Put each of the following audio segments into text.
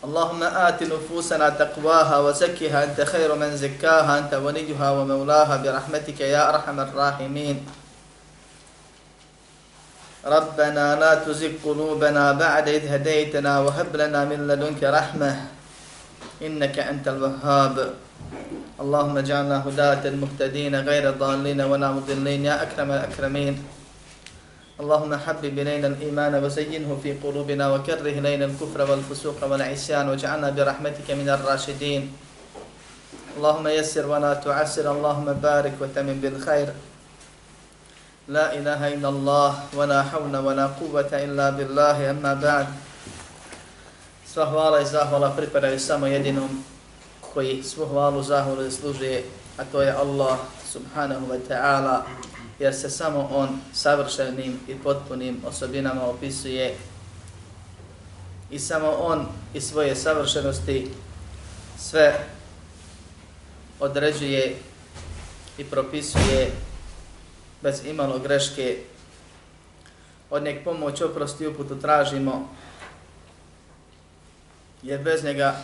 اللهم آت نفوسنا تقواها وزكها أنت خير من زكاها أنت وليها ومولاها برحمتك يا أرحم الراحمين. ربنا لا تزغ قلوبنا بعد إذ هديتنا وهب لنا من لدنك رحمة إنك أنت الوهاب. اللهم اجعلنا هداة المهتدين غير ضالين ولا مضلين يا أكرم الأكرمين. اللهم حبب إلينا الإيمان وزينه في قلوبنا وكره إلينا الكفر والفسوق والعصيان واجعلنا برحمتك من الراشدين اللهم يسر ولا تعسر اللهم بارك وتمن بالخير لا إله إلا الله ولا حول ولا قوة إلا بالله أما بعد Sva hvala i zahvala pripadaju samo jedinom koji svu hvalu zahvalu zaslužuje, a to je Allah subhanahu wa ta'ala, jer se samo on savršenim i potpunim osobinama opisuje i samo on i svoje savršenosti sve određuje i propisuje bez imalo greške. Od nek pomoć oprosti uputu tražimo, jer bez njega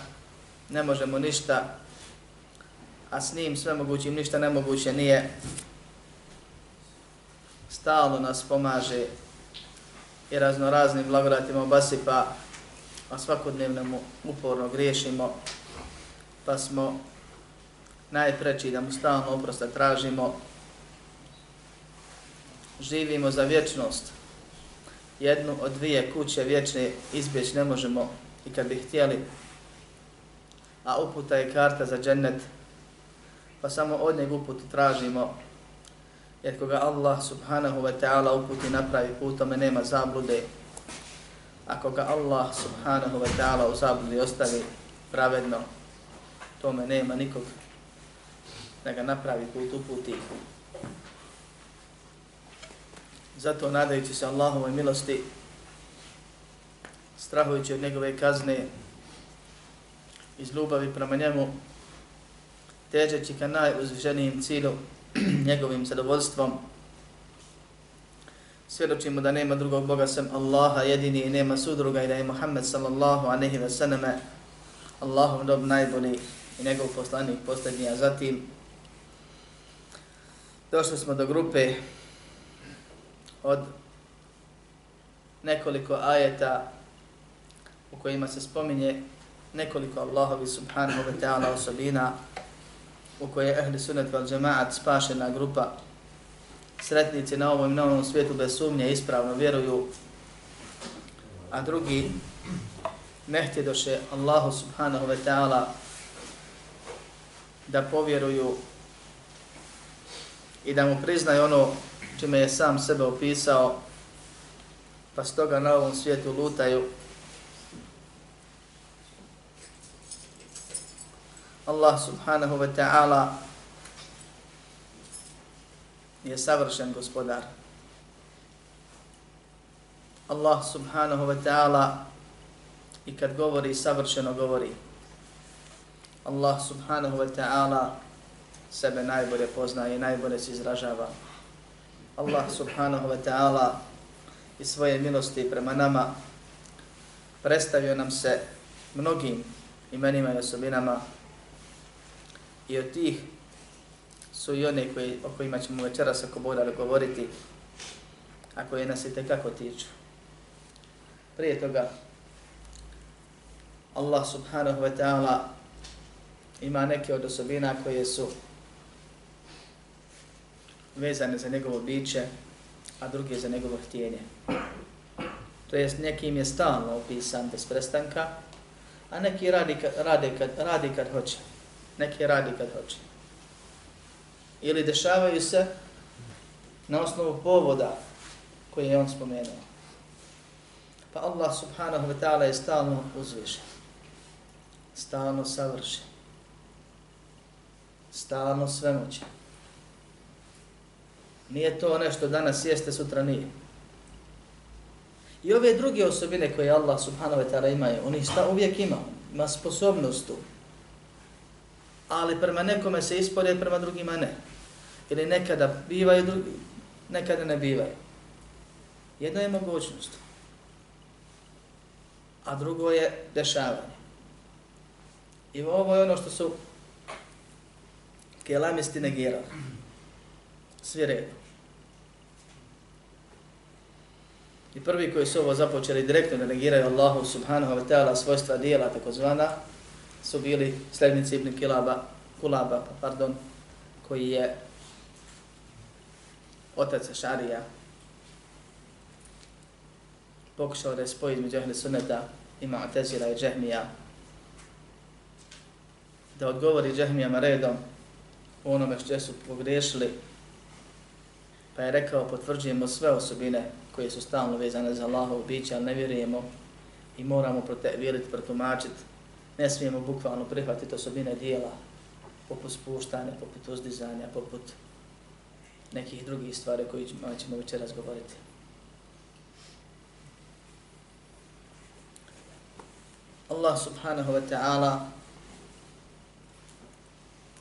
ne možemo ništa, a s njim sve mogućim ništa nemoguće nije stalno nas pomaže i raznoraznim blagodatima obasipa, a pa svakodnevno mu uporno griješimo, pa smo najpreći da mu stalno oprosta tražimo. Živimo za vječnost. Jednu od dvije kuće vječne izbjeć ne možemo i kad bi htjeli, a uputa je karta za džennet, pa samo od njeg uputu tražimo jer koga Allah subhanahu wa ta'ala uputi napravi putome nema zablude, Ako ga Allah subhanahu wa ta'ala u zabludi ostavi pravedno, tome nema nikog da ga napravi put uputi. Zato nadajući se Allahovoj milosti, strahujući od njegove kazne, iz ljubavi prema njemu, težeći ka najuzvišenijim cilju, njegovim zadovoljstvom. Svjedočimo da nema drugog Boga sem Allaha jedini i nema sudruga i da je Muhammed sallallahu anehi ve sallame Allahom dob najbolji i njegov poslanik posljednji, a zatim došli smo do grupe od nekoliko ajeta u kojima se spominje nekoliko Allahovi subhanahu wa ta'ala osobina u kojoj je ehli sunet val džemaat spašena grupa sretnici na ovom i na ovom svijetu bez sumnje ispravno vjeruju, a drugi ne htjedoše Allahu subhanahu wa ta'ala da povjeruju i da mu priznaju ono čime je sam sebe opisao, pa stoga na ovom svijetu lutaju Allah subhanahu wa ta'ala je savršen gospodar. Allah subhanahu wa ta'ala i kad govori savršeno govori. Allah subhanahu wa ta'ala sebe najbolje poznaje i najbolje se izražava. Allah subhanahu wa ta'ala i svoje milosti prema nama predstavio nam se mnogim imenima i osobinama I od tih su i one koji, o kojima ćemo večeras ako Boga govoriti, a koje nas i tekako tiču. Prije toga, Allah subhanahu wa ta'ala ima neke od osobina koje su vezane za njegovo biće, a druge za njegovo htjenje. To jest nekim je stalno opisan bez prestanka, a neki radi kad, radi kad, radi kad hoće neke radi kad hoće. Ili dešavaju se na osnovu povoda koje je on spomenuo. Pa Allah subhanahu wa ta'ala je stalno uzvišen. Stalno savršen. Stalno svemoćen. Nije to nešto danas jeste, sutra nije. I ove druge osobine koje Allah subhanahu wa ta'ala ima, on ih uvijek ima, ima sposobnost tu. Ali prema nekome se ispore, prema drugima ne. Ili nekada bivaju, drugi, nekada ne bivaju. Jedno je mogućnost. A drugo je dešavanje. I ovo je ono što su kelamisti negirali. Svi redom. I prvi koji su ovo započeli direktno da negiraju Allahu subhanahu wa ta'ala svojstva dijela takozvana su bili slednici Ibn Kilaba, Kulaba, pardon, koji je otac Šarija pokušao da je spoji između Ahli Sunneta i Mu'tazila i Džehmija da odgovori Džehmijama redom u onome što su pogriješili pa je rekao potvrđujemo sve osobine koje su stalno vezane za Allahov biće, ali ne vjerujemo i moramo vjeriti, protumačiti. Ne smijemo bukvalno prihvatiti osobine dijela, poput spuštanja, poput uzdizanja, poput nekih drugih stvari koji ćemo večer razgovoriti. Allah subhanahu wa ta'ala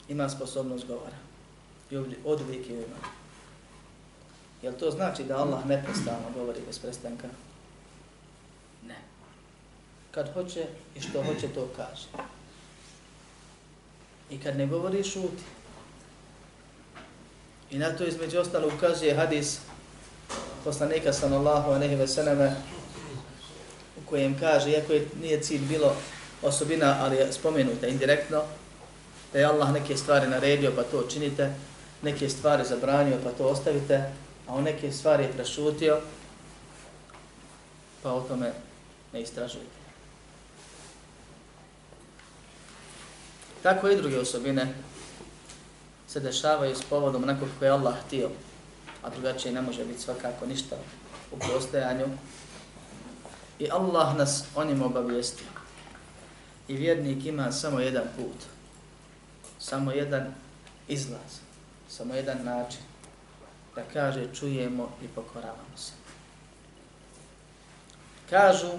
ima sposobnost govora. I od uvijek je ima. Jel to znači da Allah neprestano govori bez prestanka? Kad hoće i što hoće, to kaže. I kad ne govori, šuti. I na to između ostalo ukazuje hadis poslanika sallallahu aleyhi ve selleme u kojem kaže, iako je nije cilj bilo osobina, ali je spomenuta indirektno, da je Allah neke stvari naredio pa to činite, neke stvari zabranio pa to ostavite, a on neke stvari je prešutio, pa o tome ne istražujte. Tako i druge osobine se dešavaju s povodom onako kako je Allah htio, a drugačije ne može biti svakako ništa u postojanju. I Allah nas onim obavijestio. I vjernik ima samo jedan put, samo jedan izlaz, samo jedan način da kaže čujemo i pokoravamo se. Kažu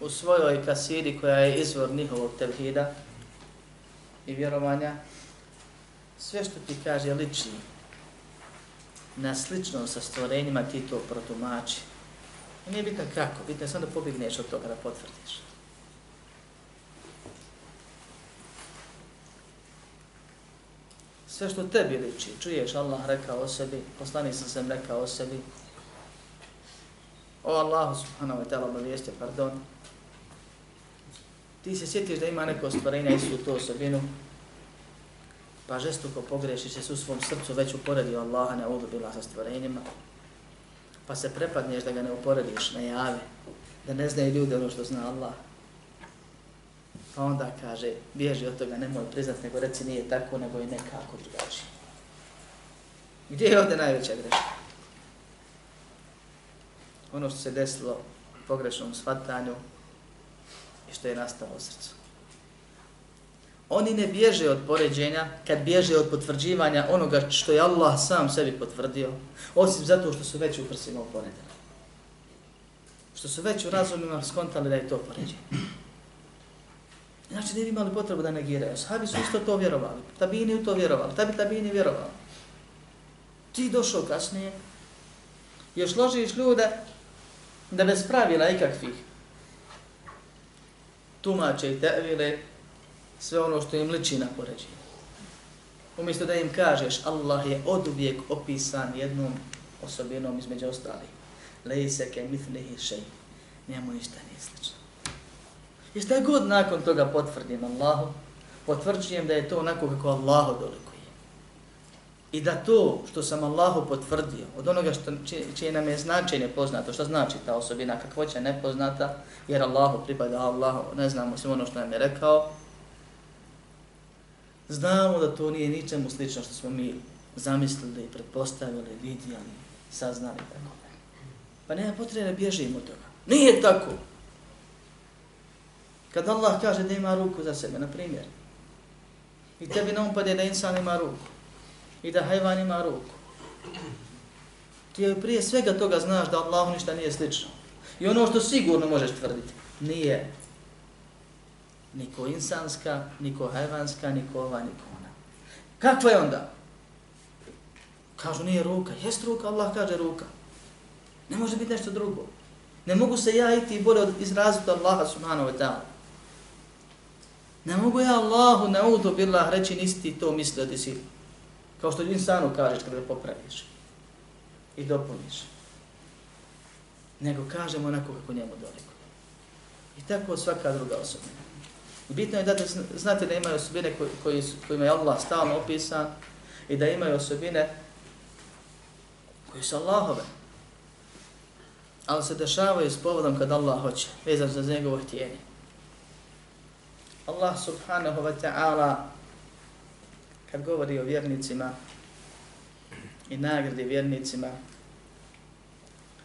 u svojoj kasiri koja je izvor njihovog tevhida i vjerovanja, sve što ti kaže lični, na slično sa stvorenjima ti to protumači. I nije bitno kako, bitno je samo da pobigneš od toga da potvrdiš. sve što tebi liči, čuješ Allah rekao o sebi, poslani sam sam rekao o sebi, o Allahu subhanahu wa ta'ala obavijestio, pardon, ti se sjetiš da ima neko stvarenja i tu to osobinu, pa žestuko pogrešiš se u svom srcu već uporedio Allaha ne bila sa stvarenjima, pa se prepadneš da ga ne uporediš na jave, da ne znaju ljudi ono što zna Allah, Pa onda kaže, bježi od toga, nemoj priznat, nego reci nije tako, nego je nekako drugačije. Gdje je ovdje najveća greška? Ono što se desilo u pogrešnom shvatanju i što je nastalo u srcu. Oni ne bježe od poređenja kad bježe od potvrđivanja onoga što je Allah sam sebi potvrdio, osim zato što su već u prsima uporedili. Što su već u razumima skontali da je to poređenje. Znači, ne bi imali potrebu da negiraju. Sahabi su isto to vjerovali. Tabini u to vjerovali. Tabi tabini vjerovali. Ti došao kasnije. Još ložiš ljude da bez pravila ikakvih tumače i tevile sve ono što im liči na poređenje. Umjesto da im kažeš Allah je od uvijek opisan jednom osobinom između ostalih. Lejse ke mitlihi šej. Njemu ništa nije slično. I šta god nakon toga potvrdim Allahu, potvrđujem da je to onako kako Allahu doliko. I da to što sam Allahu potvrdio, od onoga što, čije nam je značenje poznato, što znači ta osobina, kakvoća nepoznata, jer Allahu pripada Allahu, ne znamo sve ono što nam je rekao, znamo da to nije ničemu slično što smo mi zamislili, pretpostavili, vidjeli, saznali, tako da. Pa nema potrebe da bježimo od toga. Nije tako. Kad Allah kaže da ima ruku za sebe, na primjer, i tebi ne upade da insan ima ruku, i da hajvan ima ruku, ti prije svega toga znaš da Allahu ništa nije slično. I ono što sigurno možeš tvrditi, nije niko insanska, niko hajvanska, niko ova, niko ona. Kakva je onda? Kažu nije ruka. Jest ruka, Allah kaže ruka. Ne može biti nešto drugo. Ne mogu se ja iti i bolje izraziti Allaha subhanahu wa ta'ala. Ne mogu ja Allahu naudu billah reći nisi ti to mislio ti si. Kao što insanu kažeš kada popraviš i dopuniš. Nego kažemo onako kako njemu doliko. I tako svaka druga osobina. Bitno je da znate da imaju osobine koji, kojima je Allah stalno opisan i da imaju osobine koje su Allahove. Ali se dešavaju s povodom kad Allah hoće, vezan za njegovo htjenje. Allah subhanahu wa ta'ala kad govori o vjernicima i nagradi vjernicima,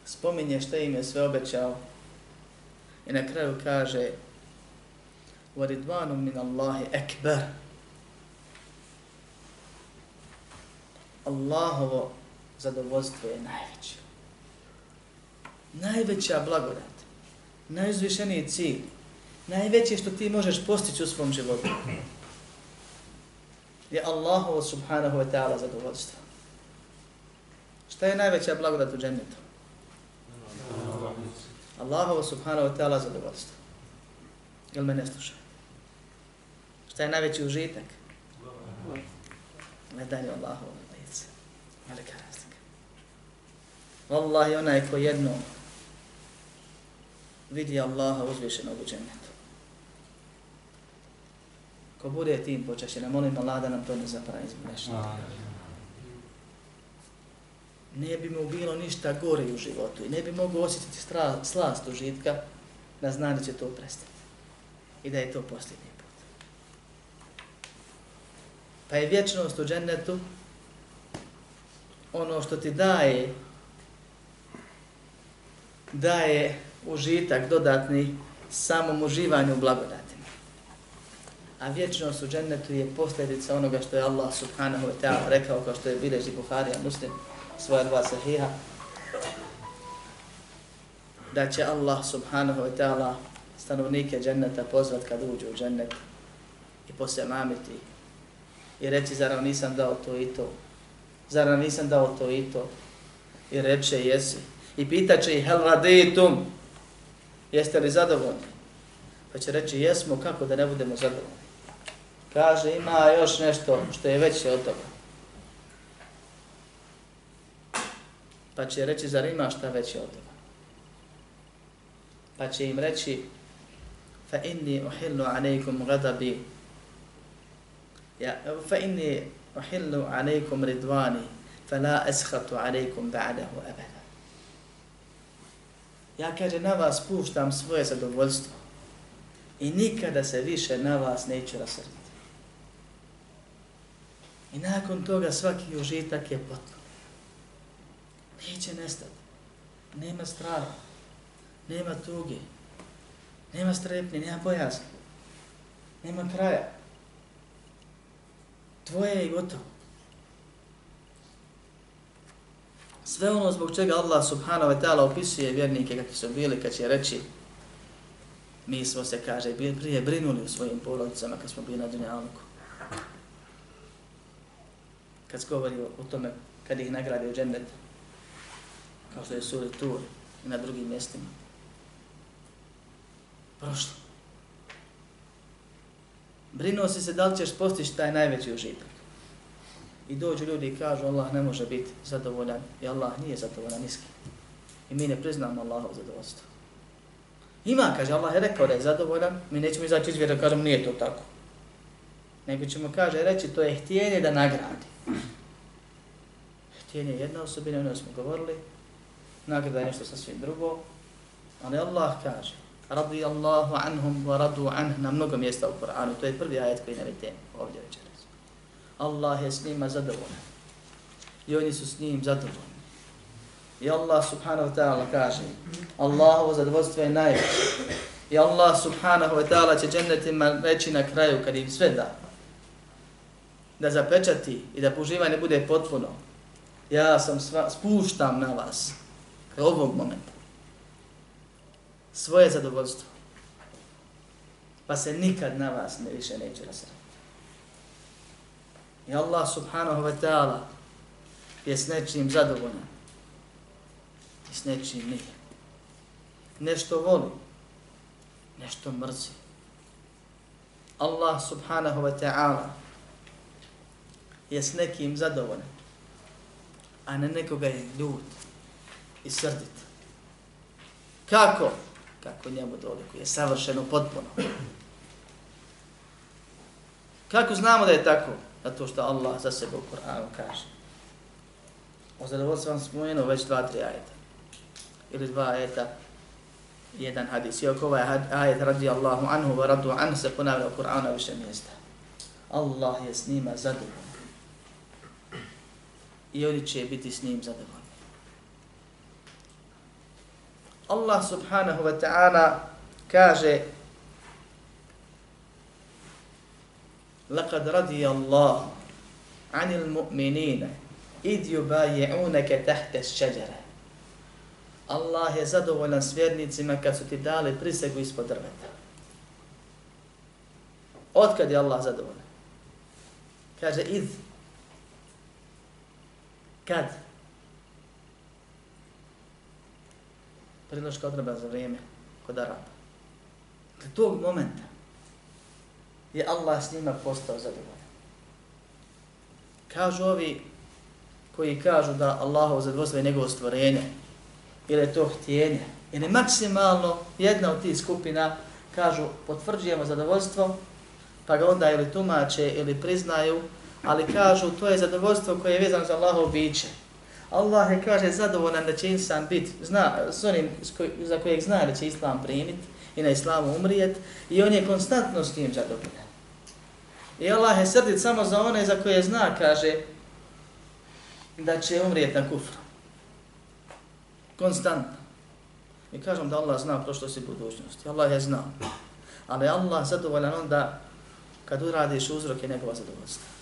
spominje što im je sve obećao i na kraju kaže وَرِدْوَانٌ مِنَ اللَّهِ أَكْبَرُ Allahovo zadovoljstvo je najveće. Najveća blagodat, najuzvišeniji cilj, najveće što ti možeš postići u svom životu je Allahovo subhanahu wa ta'ala zadovoljstvo. Šta je najveća blagodat u džennetu? Allahovo subhanahu wa ta'ala zadovoljstvo. Jel me ne sluša? Šta je najveći užitak? Gledanje Allahovo lice. Velika razlika. Wallahi onaj ko jedno vidi Allaha uzvišenog u džennetu. Ko bude tim počešćena, molim Allah da nam to ne zapravi izmrešno. Ne bi mu bilo ništa gore u životu i ne bi mogu osjetiti stra, slast užitka da zna da će to prestati. I da je to posljednji put. Pa je vječnost u džennetu ono što ti daje daje užitak dodatni samom uživanju u blagodatima. A vječnost u džennetu je posljedica onoga što je Allah subhanahu wa ta'ala rekao kao što je bileži Buharija muslim svoja dva sahiha da će Allah subhanahu wa ta'ala stanovnike dženneta pozvat kad uđu u džennet i poslije mamiti. I reći zar nisam dao to i to? Zar nisam dao to i to? I reče jesi. I pitaće ih hel raditum? Jeste li zadovoljni? Pa će reći jesmo kako da ne budemo zadovoljni? Kaže ima još nešto što je veće od toga. Pa će reći zar ima šta veće od toga? Pa će im reći fa inni uhillu alaykum ghadabi. Ja, fa inni uhillu alejkum ridvani, fa la askhatu alaykum ba'dahu abada. Ja kaže na vas puštam svoje zadovoljstvo i nikada se više na vas neću rasrditi. I nakon toga svaki užitak je potpun. Neće nestati. Nema straha. Nema tuge. Nema strepnje, nema bojazna. Nema kraja. Tvoje je gotovo. Sve ono zbog čega Allah subhanahu wa ta'ala opisuje vjernike kakvi su bili kad će reći mi smo se, kaže, prije brinuli u svojim porodicama kad smo bili na Dunjalku. Kad se govori o tome kad ih nagradi u džennet, kao što je suri Tur i na drugim mjestima prošlo. Brinuo si se da li ćeš postići taj najveći užitak. I dođu ljudi i kažu Allah ne može biti zadovoljan i Allah nije zadovoljan niski. I mi ne priznamo Allahov zadovoljstvo. Ima, kaže Allah je rekao da je zadovoljan, mi nećemo izaći iz vjera, kažemo nije to tako. Nego ćemo, kaže, reći to je htjenje da nagradi. Htjenje je jedna osobina, ono smo govorili, nagrada je nešto sasvim drugo, ali Allah kaže, radi Allahu anhum wa radu anh na mnogo mjesta u Koranu. To je prvi ajet koji navite ovdje večeras. Allah je s njima zadovoljan. I oni su s njim zadovoljni. I Allah subhanahu wa ta'ala kaže Allahovo zadovoljstvo je najveće. I Allah subhanahu wa ta'ala će džennetima reći na kraju kad im sve da da zapečati i da poživanje bude potpuno. Ja sam sva, spuštam na vas ovog momenta svoje zadovoljstvo. Pa se nikad na vas ne više neće rasrati. I Allah subhanahu wa ta'ala je s nečim zadovoljan. I s nečim nije. Nešto voli. Nešto mrzi. Allah subhanahu wa ta'ala je s nekim zadovoljan. A na nekoga je ljud i srdit. Kako? Kako njemu doliko je savršeno potpuno. Kako znamo da je tako? Zato što Allah za sebe u Koranu kaže. O zadovoljstvu vam spomenuo već dva, tri ajeta. Ili dva ajeta, jedan hadis. I oko ovaj ajet radi Allahu anhu wa radu an se ponavlja u Koranu više mjesta. Allah je s njima zadovoljan I oni će biti s njim zadovoljni. Allah subhanahu wa ta'ala kaže لقد رضي الله عن المؤمنين إذ يبايعونك تحت الشجرة Allah je zadovoljan s vjernicima kad su ti dali prisegu ispod drveta. Otkad je Allah zadovoljan? Kaže, id. Kad? Priloška odreba za vrijeme kod Araba. Do tog momenta je Allah s njima postao zadovoljan. Kažu ovi koji kažu da Allahov zadovoljstvo je njegovo stvorenje, ili je to htjenje, ili maksimalno jedna od tih skupina kažu potvrđujemo zadovoljstvo, pa ga onda ili tumače ili priznaju, ali kažu to je zadovoljstvo koje je vezano za Allahov biće. Allah je kaže zadovoljan da će insan biti zna, s onim za kojeg zna da će Islam primiti i na Islamu umrijet i on je konstantno s njim zadovoljan. I Allah je srdit samo za one za koje zna, kaže, da će umrijet na kufru. Konstantno. I kažem da Allah zna prošlost i budućnost. Allah je znao. Ali Allah zadovoljan onda kad uradiš uzroke njegova zadovoljstva.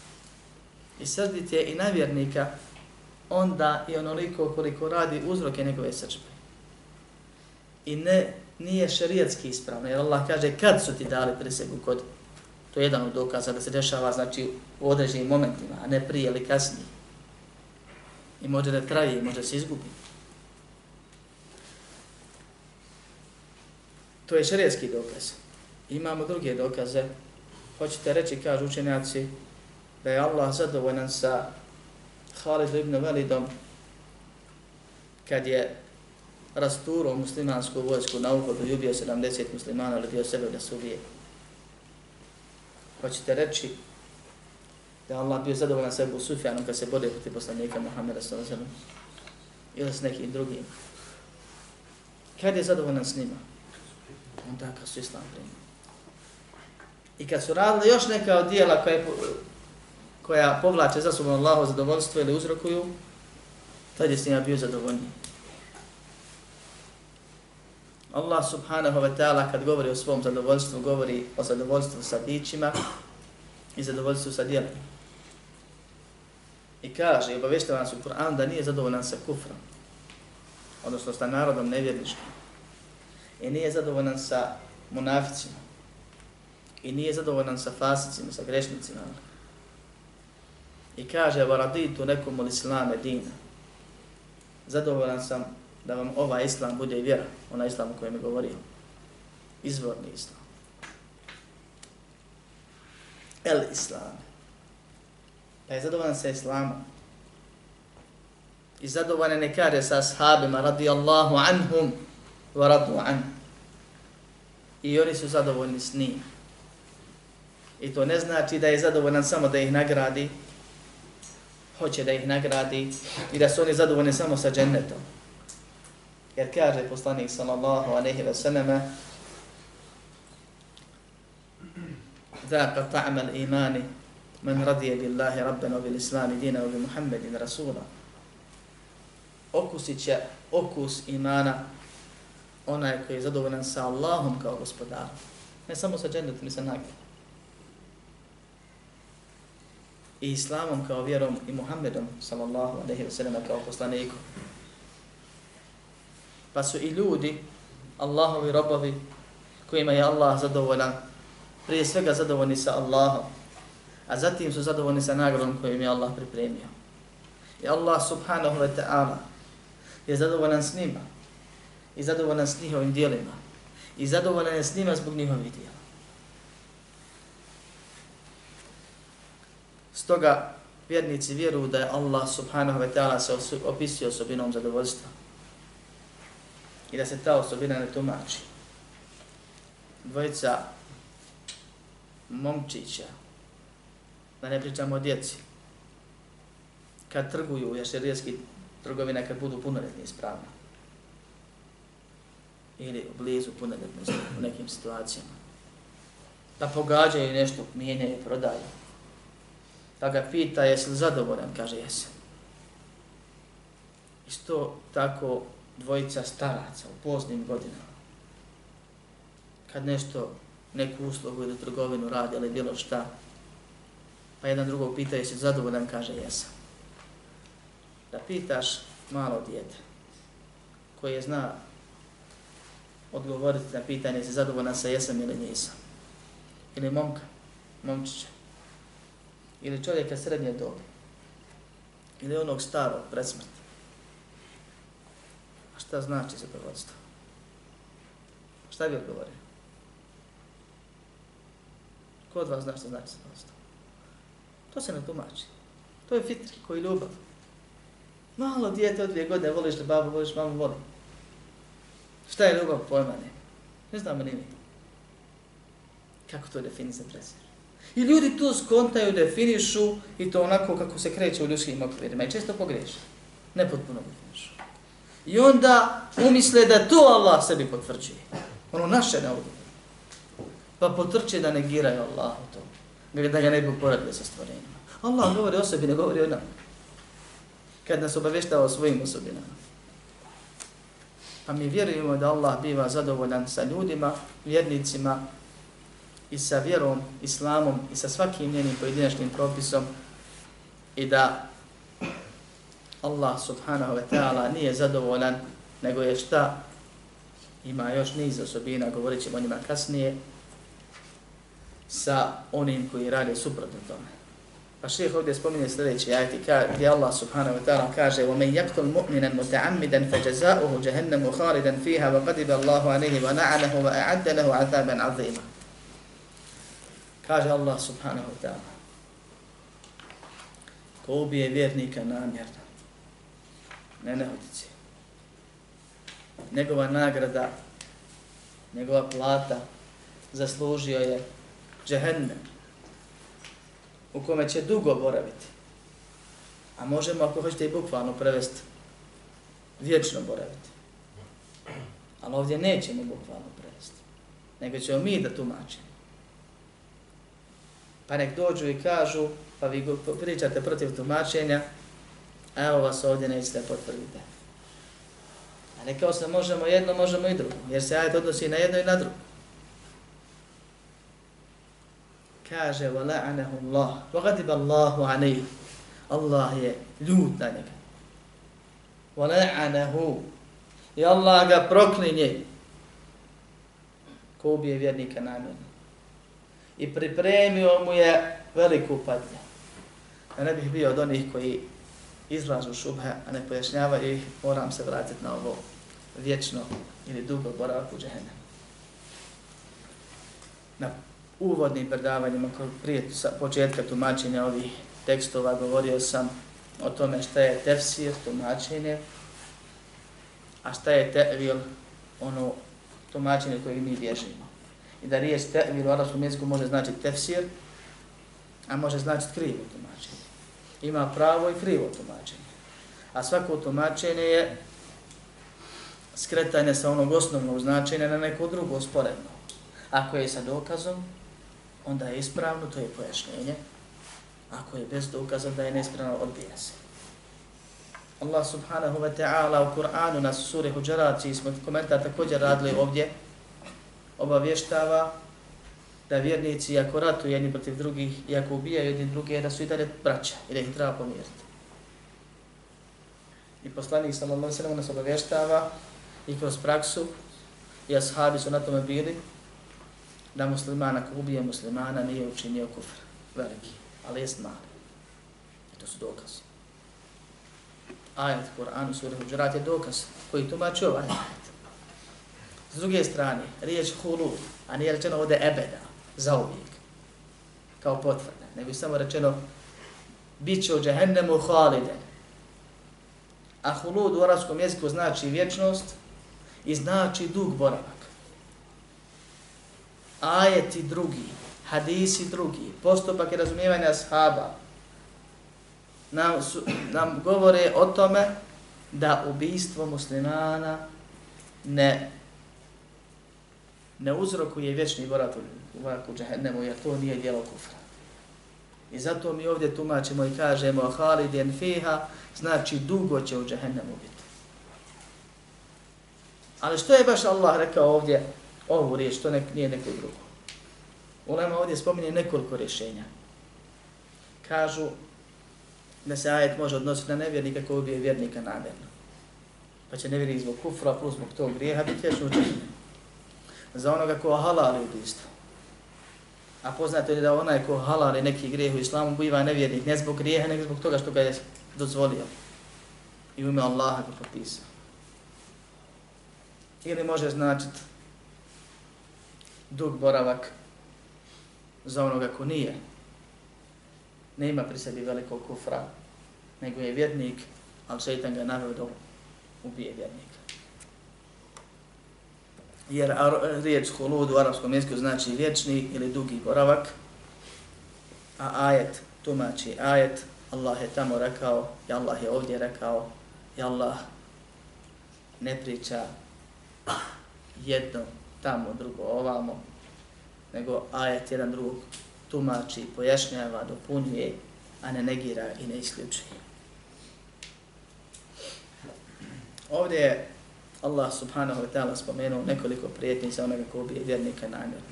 I srdit je i navjernika onda i onoliko koliko radi uzroke njegove srđbe. I ne, nije šerijatski ispravno, jer Allah kaže kad su ti dali prisegu kod To je jedan od dokaza da se dešava znači, u određenim momentima, a ne prije ili kasnije. I može da traje može da se izgubi. To je šarijetski dokaz. Imamo druge dokaze. Hoćete reći, kažu učenjaci, da je Allah zadovoljan sa Khalid ibn Velidom kad je rasturo muslimansku vojsku na uhodu i ubio 70 muslimana, ali dio sebe da se ubije. Hoćete reći da Allah bio zadovoljan sa Ebu Sufjanom kad se bode protiv poslanika Muhammeda s.a.v. ili s nekim drugim. Kad je zadovoljan s njima? Onda kad su islam primili. I kad su radili još neka od dijela koje, koja povlače za sobom Allahovo zadovoljstvo ili uzrokuju, tad je s njima bio zadovoljniji. Allah subhanahu wa ta'ala kad govori o svom zadovoljstvu, govori o zadovoljstvu sa bićima i zadovoljstvu sa djelima. I kaže, i obaveštava nas u Kur'an da nije zadovoljan sa kufrom, odnosno sa narodom nevjerničkim. I nije zadovoljan sa munaficima. I nije zadovoljan sa fasicima, sa grešnicima. I kaže, varaditu nekom u islame dina. Zadovoljan sam da vam ova islam bude vjera, ona islam o kojem je govorio. Izvorni islam. El islam. Pa je zadovoljan sa islamom. I zadovoljan ne kaže sa ashabima radijallahu anhum wa radu an. I oni su zadovoljni s njim. I to ne znači da je zadovoljan samo da ih nagradi, hoće da ih nagradi i da su oni zadovoljni samo sa džennetom. Jer kaže poslanik sallallahu alejhi ve selleme ذاق طعم الإيمان من رضي بالله ربا وبالإسلام دينا وبمحمد رسولا okusit će okus imana onaj koji je zadovoljan sa Allahom kao gospodarom. Ne samo sa džennetom i sa nagradom. I islamom kao vjerom i Muhammedom sallallahu alaihi ve sellem kao poslanikom. Pa su i ljudi, Allahovi robovi, kojima je Allah zadovoljan, prije svega zadovoljni sa Allahom, a zatim su zadovoljni sa nagradom kojim je Allah pripremio. I Allah subhanahu wa ta'ala je zadovoljan s njima i zadovoljan s njihovim dijelima i zadovoljan je s njima zbog njihovih dijela. Stoga vjernici vjeruju da je Allah subhanahu wa ta'ala se opisio osobinom zadovoljstva i da se ta osobina ne tumači. Dvojica momčića, da ne pričamo o djeci, kad trguju, jer se rijeski trgovine kad budu punoljetni ispravni Ili blizu punoljetnosti u nekim situacijama. Da pogađaju nešto, mijenjaju, prodaju. Pa ga pita, jesi li zadovoljan? Kaže, jesam. Isto tako dvojica staraca u poznim godinama. Kad nešto, neku uslugu ili trgovinu radi, ali bilo šta, pa jedan drugog pita, jesi zadovoljan? Kaže, jesam da pitaš malo djete koje zna odgovoriti na pitanje jesi zadovoljan sa jesam ili nisam. Ili momka, momčića. Ili čovjeka srednje dobe Ili onog starog predsmrti. A šta znači zadovoljstvo? Šta bi odgovorio? Ko od vas zna šta znači zadovoljstvo? To se ne tumači. To je fitri koji ljubav. Malo dijete od dvije godine, voliš li babu, voliš mamu, voli. Šta je ljubav pojma ne? Ne znamo ni mi. Kako to definisati presir? I ljudi to skontaju, definišu i to onako kako se kreće u ljudskim okvirima i često pogreši. Ne potpuno definišu. I onda umisle da to Allah sebi potvrđuje. Ono naše ne. Pa potrče da negiraju Allah to. Da ga ne bi uporadili sa stvorenjima. Allah govori o sebi, ne govori o nama kad nas obavještava o svojim osobinama. Pa mi vjerujemo da Allah biva zadovoljan sa ljudima, vjernicima i sa vjerom, islamom i sa svakim njenim pojedinačnim propisom i da Allah subhanahu wa ta'ala nije zadovoljan, nego je šta ima još niz osobina, govorit ćemo o njima kasnije, sa onim koji rade suprotno tome. Pa šeheh ovdje spominje sljedeći ajti gdje Allah subhanahu wa ta'ala kaže وَمَنْ يَقْتُلْ مُؤْمِنًا مُتَعَمِّدًا فَجَزَاؤُهُ جَهَنَّمُ خَالِدًا فِيهَا وَقَدِبَ اللَّهُ عَلَيْهِ وَنَعَنَهُ وَأَعَدَّ لَهُ عَذَابًا عَظِيمًا Kaže Allah subhanahu wa ta'ala ko ubije vjernika namjerno, ne nehotici, njegova nagrada, njegova plata zaslužio je džehennem, u kome će dugo boraviti. A možemo, ako hoćete i bukvalno prevesti, vječno boraviti. Ali ovdje nećemo bukvalno prevesti. Nego ćemo mi da tumačimo. Pa nek dođu i kažu, pa vi pričate protiv tumačenja, a evo vas ovdje nećete potvrdite. A rekao se možemo jedno, možemo i drugo, jer se ajet odnosi na jedno i na drugo. kaže wa la'anahu Allah. Wa ghadiba Allahu alayhi. Allah je ljut na njega. Wa la'anahu i Allah ga proklinje. Ko ubije vjernika namjerno? I pripremio mu je veliku patnju da ne bih bio od onih koji izlažu šubhe, a ne pojašnjavaju ih, moram se vratiti na ovo vječno ili dugo boravak u džehennemu. Na uvodnim predavanjima prije početka tumačenja ovih tekstova govorio sam o tome šta je tefsir, tumačenje, a šta je tevil, ono tumačenje koje mi bježimo. I da riječ tevil u arabskom jeziku može značiti tefsir, a može značiti krivo tumačenje. Ima pravo i krivo tumačenje. A svako tumačenje je skretanje sa onog osnovnog značenja na neko drugo sporedno. Ako je sa dokazom, onda je ispravno, to je pojašnjenje. Ako je bez dokaza da je nespravno, odbija se. Allah subhanahu wa ta'ala u Kur'anu na suri Huđarat, smo komentar također radili ovdje, obavještava da vjernici ako ratu jedni protiv drugih i ako ubijaju jedni druge, da su i dalje braća i da ih treba pomiriti. I poslanik sallallahu alejhi ve sellem nas obavještava i kroz praksu i ashabi su na tome bili da musliman ako ubije muslimana nije učinio kufr veliki, ali jest mali. I to su dokazi. Ajet u sura Huđurat je dokaz koji tumači ovaj. S druge strane, riječ hulu, a nije rečeno ovdje ebeda, za uvijek, kao potvrda, nego je samo rečeno bit će u džehennemu haliden. A hulud u arabskom jeziku znači vječnost i znači dug boravak. Ajeti drugi, hadisi drugi, postupak i razumijevanja ashaba nam, su, nam govore o tome da ubijstvo muslimana ne ne uzrokuje vječni borat u vaku džahennemu, jer to nije djelo kufra. I zato mi ovdje tumačimo i kažemo haliden fiha, znači dugo će u džahennemu biti. Ali što je baš Allah rekao ovdje ovu riječ, to nek, nije neko drugo. Ulema ovdje spominje nekoliko rješenja. Kažu da se ajet može odnositi na nevjernika koji ubije vjernika namjerno. Pa će nevjernik zbog kufra plus zbog tog grijeha biti vječno džahennemu. Za onoga ko halali ubistvo. A poznate li da onaj ko halali neki grijeh u islamu biva nevjernik ne zbog grijeha, nego zbog toga što ga je dozvolio. I u ime Allaha ga popisao. Ili može značiti dug boravak za onoga ko nije. Ne ima pri sebi velikog kufra, nego je vjernik, ali šeitan ga naveo da ubije vjernika. Jer riječ hulud u arapskom jeziku znači vječni ili dugi boravak, a ajet tumači ajet, Allah je tamo rekao, i Allah je ovdje rekao, i Allah ne priča jedno tamo, drugo ovamo, nego ajet jedan drugog tumači, pojašnjava, dopunjuje, a ne negira i ne isključuje. Ovdje je Allah subhanahu wa ta'ala spomenuo nekoliko prijetnji za onoga ko ubije vjernika namjerno.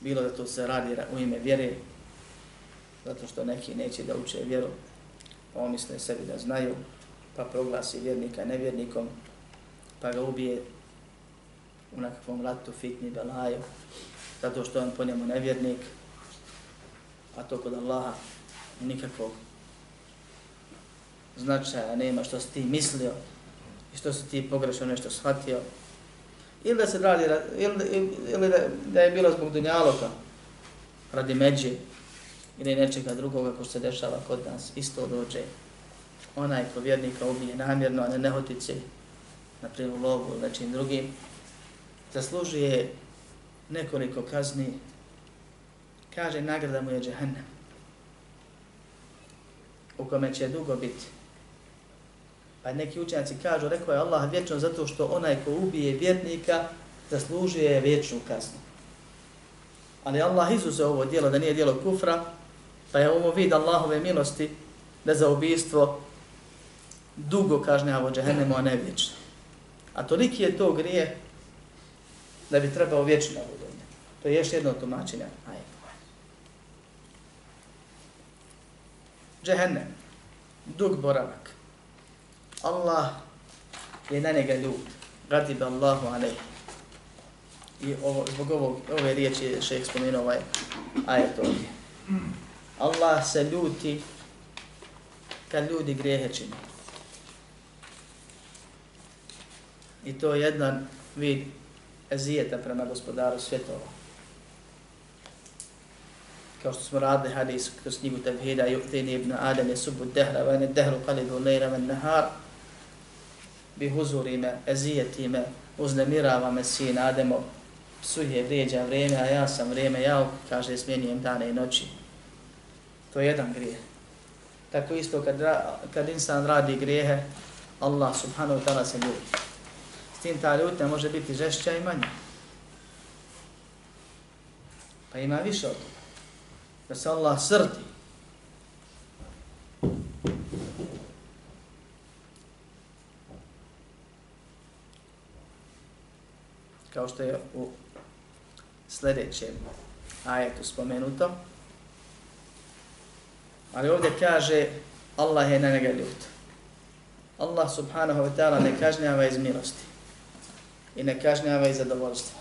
Bilo da to se radi u ime vjere, zato što neki neće da uče vjeru, pa misle sebi da znaju, pa proglasi vjernika nevjernikom, pa ga ubije u nekakvom ratu, fitni, belaju, zato što on po njemu nevjernik, a to kod Allaha nikakvog značaja nema što si ti mislio i što si ti pogrešno nešto shvatio. Ili da se radi, ili, ili da, da je bilo zbog dunjaloka, radi međe, ili nečega drugoga ko se dešava kod nas, isto dođe. Onaj ko vjernika ubije namjerno, a ne nehotice, na primjer lovu ili nečim drugim, zaslužuje nekoliko kazni, kaže nagrada mu je džehennem, u kome će dugo biti. Pa neki učenjaci kažu, rekao je Allah vječno zato što onaj ko ubije vjernika zaslužuje vječnu kaznu. Ali Allah izuze ovo dijelo da nije dijelo kufra, pa je ovo vid Allahove milosti da za ubijstvo dugo kažnjavo džahennemu, a ne vječno. A toliki je to grije da bi trebao vječno budovnje. To je još jedno tumačenje. Džehennem, dug boravak. Allah je na njega ljud. Gadib Allahu alaihi. I ovo, zbog ovog, ove riječi je šeheh spomenuo ovaj ajet ovdje. Allah se ljuti kad ljudi grijehe čini. I to je jedan vid ezijeta prema gospodaru svjetova. Kao što smo radili hadis kroz knjigu Tevhida, Ju'tini ibn Adam je subu dehra, va dehru qalidu lejra van nahar, bi huzuri me, ezijeti me, uznemirava me sin Ademo, psuje, vrijeđa vrijeme, a ja sam vrijeme, ja kaže, smjenjujem dane i noći. To je jedan grijeh. Tako isto kad, kad insan radi grijehe, Allah subhanahu wa ta'ala se ljubi. S tim ta ljutnja može biti žešća i manja. Pa ima više od toga. Da se Allah srdi. Kao što je u sljedećem ajetu spomenuto. Ali ovdje kaže Allah je na njega ljut. Allah subhanahu wa ta'ala ne kažnjava iz milosti i ne kažnjava iz zadovoljstva.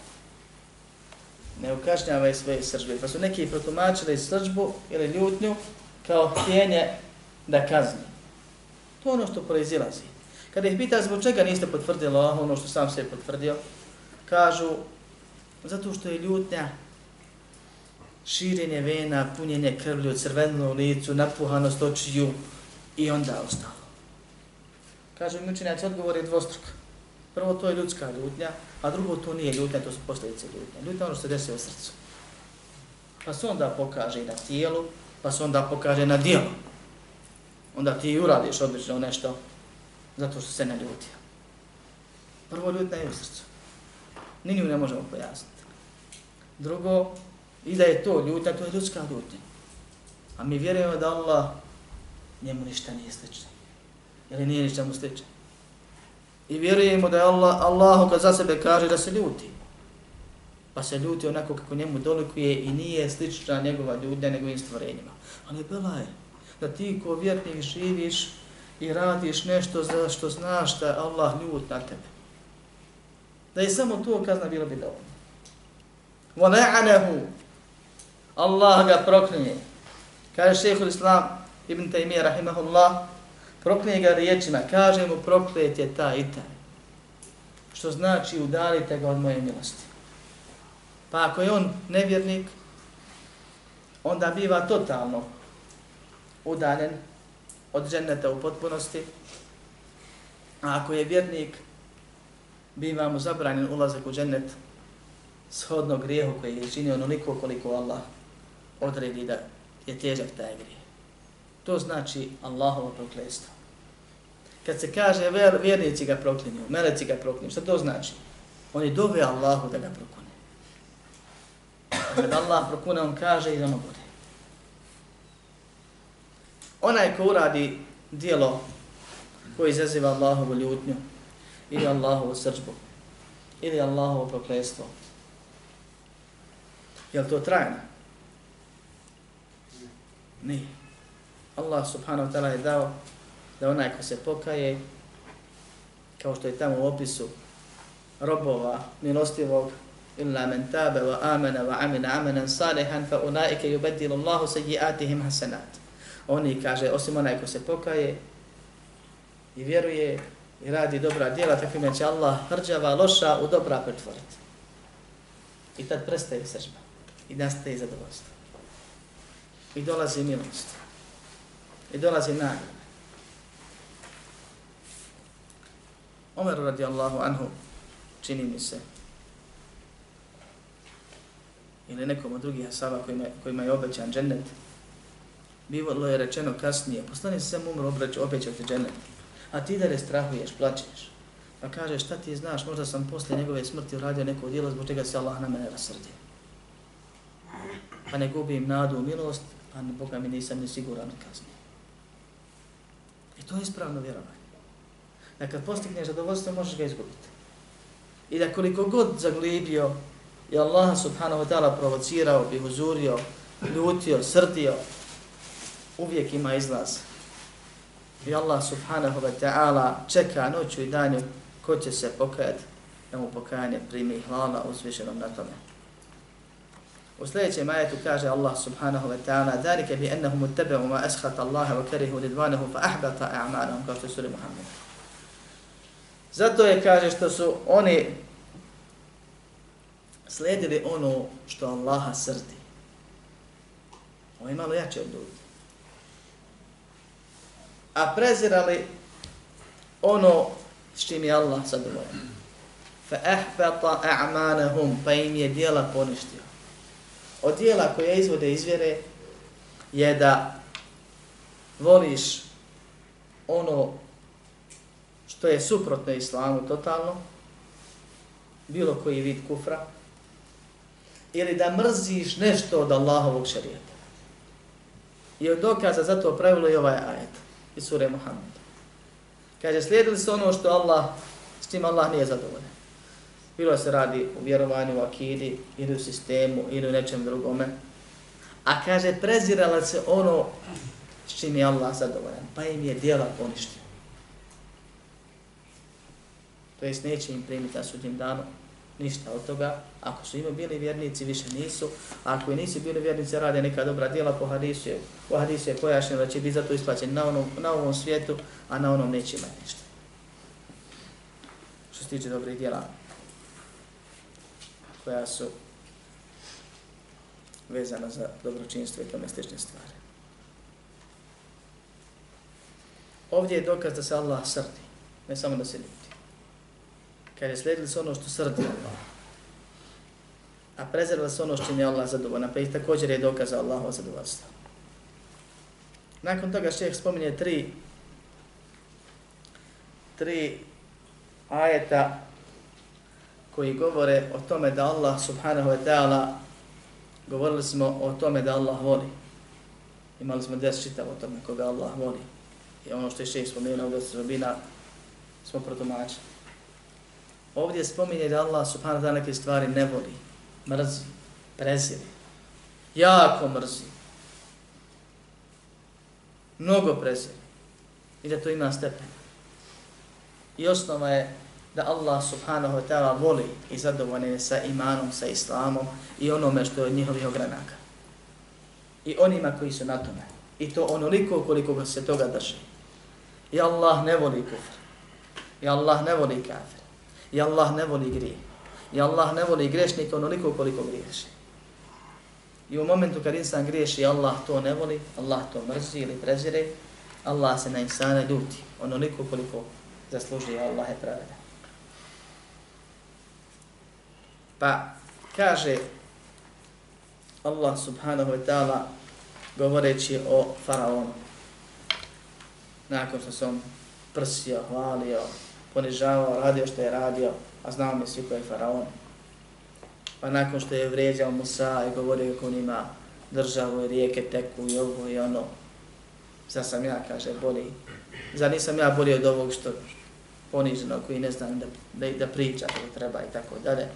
Ne ukašnjava iz svoje sržbe. Pa su neki protumačili sržbu ili ljutnju kao htjenje da kazni. To je ono što proizilazi. Kada ih pita zbog čega niste potvrdili ono što sam se potvrdio, kažu zato što je ljutnja širenje vena, punjenje krvlju, crvenu u licu, napuhanost očiju i onda ostalo. Kažu mi učenjaci, odgovor je dvostruk. Prvo, to je ljudska ljutnja, a drugo, to nije ljutnja, to su posljedice ljutnja. Ljutnja ono što se desi u srcu. Pa se onda pokaže i na tijelu, pa se onda pokaže na dijelu. Onda ti uradiš odlično nešto zato što se ne ljutio. Prvo, ljutnja je u srcu. Ni nju ne možemo pojasniti. Drugo, i da je to ljutnja, to je ljudska ljutnja. A mi vjerujemo da Allah njemu ništa nije slično. Ili nije ništa mu slično. I vjerujemo da je Allah, Allahu kad za sebe kaže da se ljuti. Pa se ljuti onako kako njemu dolikuje i nije slična njegova ljudnja njegovim stvorenjima. Ali bela je da ti ko vjernik živiš i radiš nešto za što znaš da Allah ljut na tebe Da je samo to kazna bilo bi dovoljno. وَلَعَنَهُ Allah ga proklinje. Kaže šehhul Islam Ibn Taymiyyah rahimahullah, proklinje ga riječima, kaže mu proklet je ta i ta. Što znači udalite ga od moje milosti. Pa ako je on nevjernik, onda biva totalno udaljen od dženeta u potpunosti. A ako je vjernik, biva mu zabranjen ulazak u džennet shodno grijehu koji je činio onoliko koliko Allah odredi da je težak taj grijeh. To znači Allahovo prokletstvo. Kad se kaže ver, vjernici ga proklinju, meleci ga proklinju, šta to znači? Oni dove Allahu da ga prokune. Kad Allah prokune, on kaže i ono bude. Onaj ko uradi dijelo koji izaziva Allahovu ljutnju, ili Allahovu srđbu, ili Allahovo prokletstvo, je to trajno? Nije. Allah subhanahu wa ta'ala je dao da onaj ko se pokaje, kao što je tamo u opisu robova milostivog, illa men tabe wa amana wa amina amanan salihan fa unaike yubadilu Allahu sayyiatihim hasanat. Oni kaže, osim onaj ko se pokaje i vjeruje i radi dobra djela, takvime će Allah hrđava loša u dobra pretvoriti. I tad prestaje sržba i nastaje zadovoljstvo. I dolazi milost. I dolazi nagrada. Omer radijallahu anhu, čini mi se, ili nekom od drugih asaba kojima, kojima je obećan džennet, bivalo je rečeno kasnije, poslani se sam umro obećati džennet, a ti da ne strahuješ, plačeš. Pa kaže, šta ti znaš, možda sam posle njegove smrti uradio neko djelo zbog čega se Allah na mene rasrdio. Pa ne gubim nadu u milost, a Boga mi nisam ni siguran u kazni. I to je ispravno vjerovanje. Da kad postigneš zadovoljstvo, možeš ga izgubiti. I da koliko god zaglibio i Allah subhanahu wa ta'ala provocirao, bihuzurio, ljutio, srdio, uvijek ima izlaz. I Allah subhanahu wa ta'ala čeka noću i danju ko će se pokajati, da mu pokajanje primi hvala uzvišenom na tome. U sljedećem ajetu kaže Allah subhanahu wa ta'ala ذَلِكَ بِأَنَّهُمُ اتَّبَعُوا مَا أَسْخَطَ اللَّهَ وَكَرِهُ رِدْوَانَهُ فَأَحْبَطَ أَعْمَالَهُمْ kao što je suri Muhammed. Zato je kaže što su oni slijedili ono što Allaha srdi. Ovo je malo jače od ljudi. A prezirali ono s čim je Allah zadovoljan. فَأَحْبَطَ أَعْمَانَهُمْ Pa im je dijela poništio od dijela koje izvode izvjere je da voliš ono što je suprotno islamu totalno, bilo koji vid kufra, ili da mrziš nešto od Allahovog šarijeta. I od dokaza za to pravilo je ovaj ajet i sure Muhammed. Kaže, slijedili su ono što Allah, s tim Allah nije zadovoljan. Bilo se radi u vjerovanju, u akidi, ili u sistemu, ili u nečem drugome. A kaže, prezirala se ono s čim je Allah zadovoljan, pa im je dijela poništio. To jest neće im primiti na sudnjem danu ništa od toga. Ako su ima bili vjernici, više nisu. A ako i nisu bili vjernici, rade neka dobra djela po hadisu. Po hadisu je pojašnjeno da će biti zato isplaćen na, onom, na ovom svijetu, a na onom neće imati ništa. Što se tiče dobrih djela koja su vezana za dobročinstvo i tome slične stvari. Ovdje je dokaz da se Allah srdi, ne samo da se ljubi. Kad je slijedili se ono što srdi Allah, a prezirali se ono što je Allah zadovoljna, pa i također je dokazao Allahova zadovoljstva. Nakon toga šeheh spominje tri, tri ajeta koji govore o tome da Allah subhanahu wa ta'ala, govorili smo o tome da Allah voli. Imali smo des čitav o tome koga Allah voli. I ono što je šeheh spomenuo da se robina smo protumačili. Ovdje spominje da Allah subhanahu wa ta'ala neke stvari ne voli, mrzi, preziri, jako mrzi, mnogo preziri i da to ima stepen. I osnova je da Allah subhanahu wa ta'ala voli i zadovoljne sa imanom, sa islamom i onome što je od njihovih ogranaka. I onima koji su na tome. I to onoliko koliko se toga drži. I Allah ne voli kufr. I Allah ne voli kafir. I Allah ne voli grije. I Allah ne voli grešnika onoliko koliko griješi. I u momentu kad insan griješi, Allah to ne voli, Allah to mrzi ili prezire, Allah se na insana ljuti onoliko koliko zasluži Allah je pravedan. Pa kaže Allah subhanahu wa ta'ala govoreći o faraonu. Nakon što se on prsio, hvalio, ponižavao, radio što je radio, a znao mi svi ko je faraon. Pa nakon što je vrijeđao Musa i govorio kako on ima državu i rijeke teku i ovo i ono, za sam ja, kaže, boli. Za nisam ja bolji od ovog što poniženo koji ne znam da, da, da priča kako treba i tako dalje.